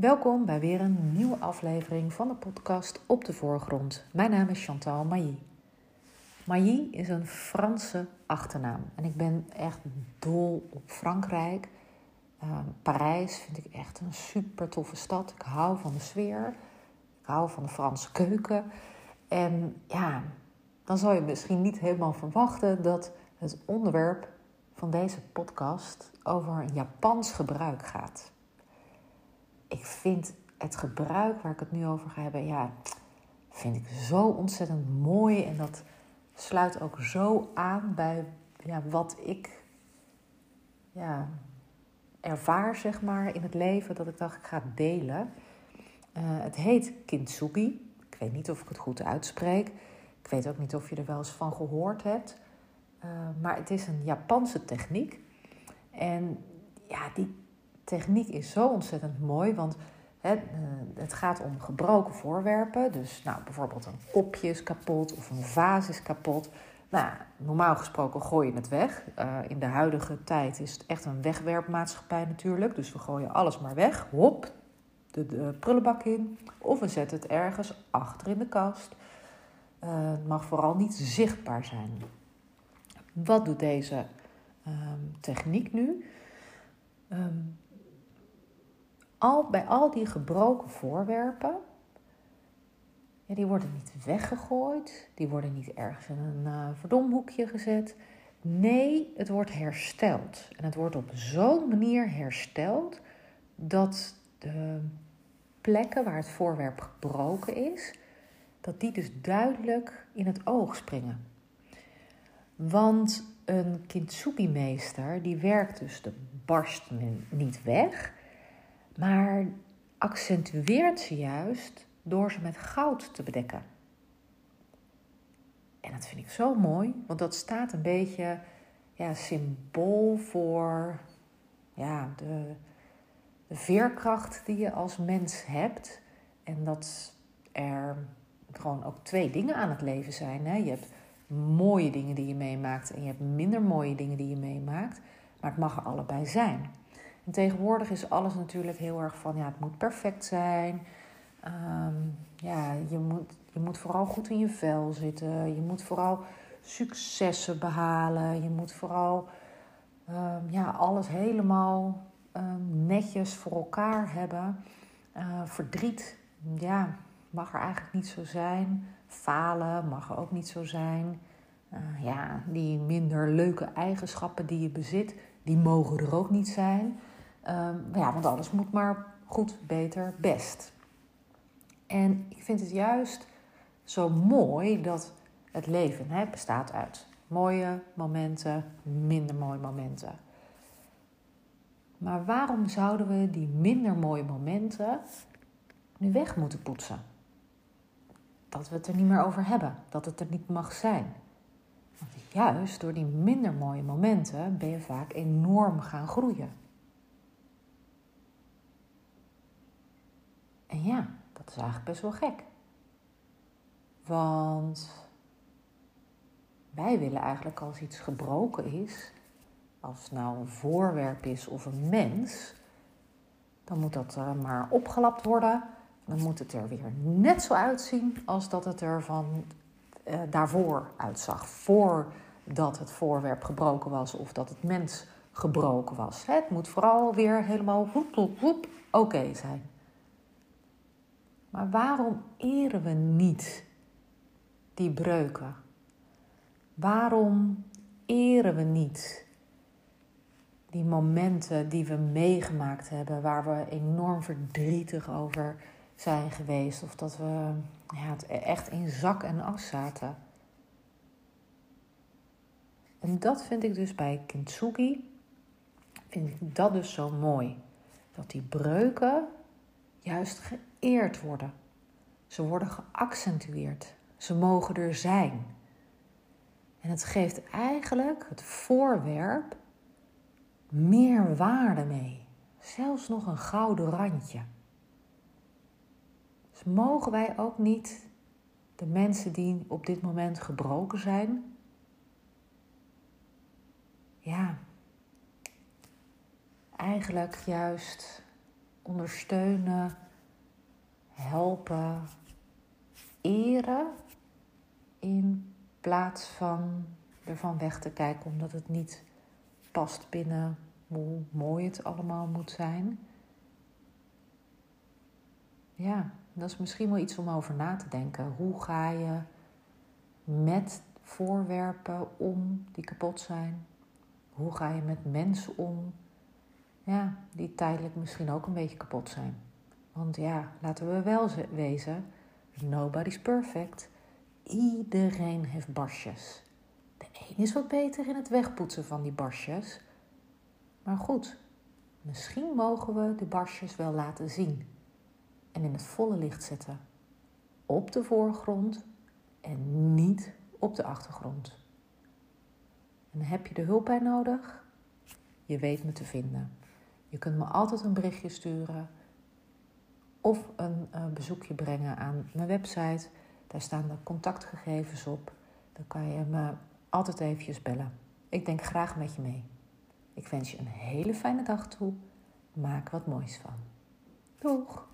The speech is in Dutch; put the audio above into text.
Welkom bij weer een nieuwe aflevering van de podcast Op de Voorgrond. Mijn naam is Chantal Mailly. Mailly is een Franse achternaam en ik ben echt dol op Frankrijk. Uh, Parijs vind ik echt een super toffe stad. Ik hou van de sfeer, ik hou van de Franse keuken. En ja, dan zou je misschien niet helemaal verwachten dat het onderwerp van deze podcast over Japans gebruik gaat. Ik vind het gebruik waar ik het nu over ga hebben, ja, vind ik zo ontzettend mooi. En dat sluit ook zo aan bij ja, wat ik ja, ervaar, zeg maar, in het leven, dat ik dacht, ik ga delen. Uh, het heet kintsugi. Ik weet niet of ik het goed uitspreek. Ik weet ook niet of je er wel eens van gehoord hebt. Uh, maar het is een Japanse techniek. En ja, die techniek is zo ontzettend mooi, want het, uh, het gaat om gebroken voorwerpen. Dus nou, bijvoorbeeld een kopje is kapot of een vaas is kapot. Nou, normaal gesproken gooi je het weg. Uh, in de huidige tijd is het echt een wegwerpmaatschappij natuurlijk. Dus we gooien alles maar weg. Hop, de, de prullenbak in. Of we zetten het ergens achter in de kast. Uh, het mag vooral niet zichtbaar zijn. Wat doet deze um, techniek nu? Um, al, bij al die gebroken voorwerpen, die worden niet weggegooid, die worden niet ergens in een uh, verdomhoekje gezet. Nee, het wordt hersteld. En het wordt op zo'n manier hersteld dat de plekken waar het voorwerp gebroken is, dat die dus duidelijk in het oog springen. Want een kintsugi-meester die werkt dus de barsten niet weg, maar accentueert ze juist door ze met goud te bedekken. En dat vind ik zo mooi, want dat staat een beetje ja, symbool voor ja, de, de veerkracht die je als mens hebt. En dat er gewoon ook twee dingen aan het leven zijn. Hè? Je hebt mooie dingen die je meemaakt en je hebt minder mooie dingen die je meemaakt. Maar het mag er allebei zijn. En tegenwoordig is alles natuurlijk heel erg van, ja, het moet perfect zijn. Um, ja, je moet, je moet vooral goed in je vel zitten. Je moet vooral successen behalen. Je moet vooral um, ja, alles helemaal um, netjes voor elkaar hebben. Uh, verdriet, ja, mag er eigenlijk niet zo zijn. Falen mag er ook niet zo zijn. Uh, ja, die minder leuke eigenschappen die je bezit, die mogen er ook niet zijn. Um, ja, want alles moet maar goed, beter, best. En ik vind het juist zo mooi dat het leven bestaat uit mooie momenten, minder mooie momenten. Maar waarom zouden we die minder mooie momenten nu weg moeten poetsen? Dat we het er niet meer over hebben, dat het er niet mag zijn. Want juist door die minder mooie momenten ben je vaak enorm gaan groeien. Ja, dat is eigenlijk best wel gek. Want wij willen eigenlijk als iets gebroken is, als het nou een voorwerp is of een mens, dan moet dat maar opgelapt worden. Dan moet het er weer net zo uitzien als dat het er van uh, daarvoor uitzag. Voordat het voorwerp gebroken was of dat het mens gebroken was. Het moet vooral weer helemaal oké okay zijn. Maar waarom eren we niet die breuken? Waarom eren we niet die momenten die we meegemaakt hebben, waar we enorm verdrietig over zijn geweest of dat we ja, het echt in zak en as zaten? En dat vind ik dus bij Kintsugi, vind ik dat dus zo mooi. Dat die breuken juist geëerd worden. Ze worden geaccentueerd. Ze mogen er zijn. En het geeft eigenlijk het voorwerp meer waarde mee. Zelfs nog een gouden randje. Dus mogen wij ook niet de mensen die op dit moment gebroken zijn, ja, eigenlijk juist ondersteunen, helpen, eren in plaats van ervan weg te kijken omdat het niet past binnen hoe mooi het allemaal moet zijn. Ja, dat is misschien wel iets om over na te denken. Hoe ga je met voorwerpen om die kapot zijn? Hoe ga je met mensen om? Ja, die tijdelijk misschien ook een beetje kapot zijn. Want ja, laten we wel wezen, nobody's perfect. Iedereen heeft barstjes. De een is wat beter in het wegpoetsen van die barstjes. Maar goed, misschien mogen we de barstjes wel laten zien en in het volle licht zetten. Op de voorgrond en niet op de achtergrond. En heb je er hulp bij nodig? Je weet me te vinden. Je kunt me altijd een berichtje sturen of een uh, bezoekje brengen aan mijn website. Daar staan de contactgegevens op. Dan kan je me altijd eventjes bellen. Ik denk graag met je mee. Ik wens je een hele fijne dag toe. Maak wat moois van. Doeg!